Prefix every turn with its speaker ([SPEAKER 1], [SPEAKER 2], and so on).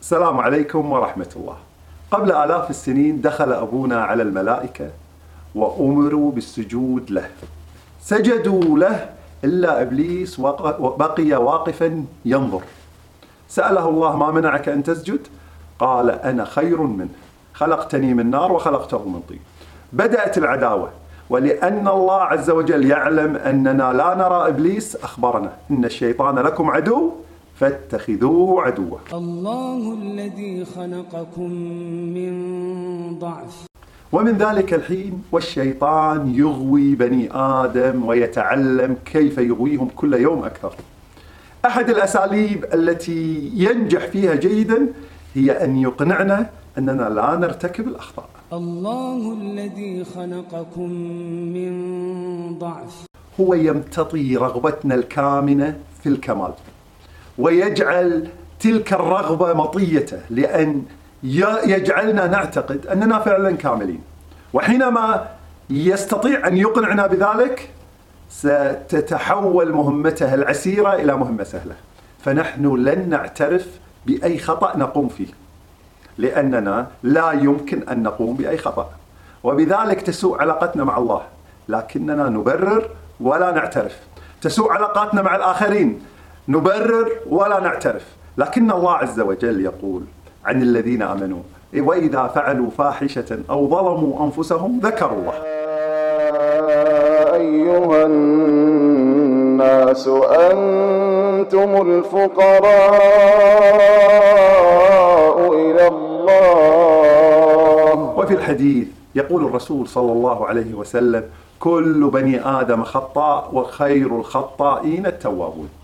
[SPEAKER 1] السلام عليكم ورحمة الله. قبل آلاف السنين دخل أبونا على الملائكة وأمروا بالسجود له. سجدوا له إلا إبليس بقي واقفا ينظر. سأله الله ما منعك أن تسجد؟ قال أنا خير منه. خلقتني من نار وخلقته من طين. بدأت العداوة ولأن الله عز وجل يعلم أننا لا نرى إبليس أخبرنا إن الشيطان لكم عدو فاتخذوه عدوا.
[SPEAKER 2] الله الذي خلقكم من ضعف.
[SPEAKER 1] ومن ذلك الحين والشيطان يغوي بني آدم ويتعلم كيف يغويهم كل يوم أكثر. أحد الأساليب التي ينجح فيها جيدا هي أن يقنعنا أننا لا نرتكب الأخطاء.
[SPEAKER 2] الله الذي خلقكم من ضعف.
[SPEAKER 1] هو يمتطي رغبتنا الكامنة في الكمال. ويجعل تلك الرغبة مطيته لأن يجعلنا نعتقد أننا فعلا كاملين. وحينما يستطيع أن يقنعنا بذلك ستتحول مهمته العسيرة إلى مهمة سهلة. فنحن لن نعترف بأي خطأ نقوم فيه لأننا لا يمكن أن نقوم بأي خطأ. وبذلك تسوء علاقتنا مع الله لكننا نبرر ولا نعترف. تسوء علاقاتنا مع الآخرين نبرر ولا نعترف. لكن الله عز وجل يقول عن الذين آمنوا وإذا فعلوا فاحشة أو ظلموا أنفسهم ذكروا الله.
[SPEAKER 3] يا أيها الناس أنتم الفقراء إلى الله.
[SPEAKER 1] وفي الحديث يقول الرسول صلى الله عليه وسلم كل بني آدم خطاء وخير الخطائين التوابون.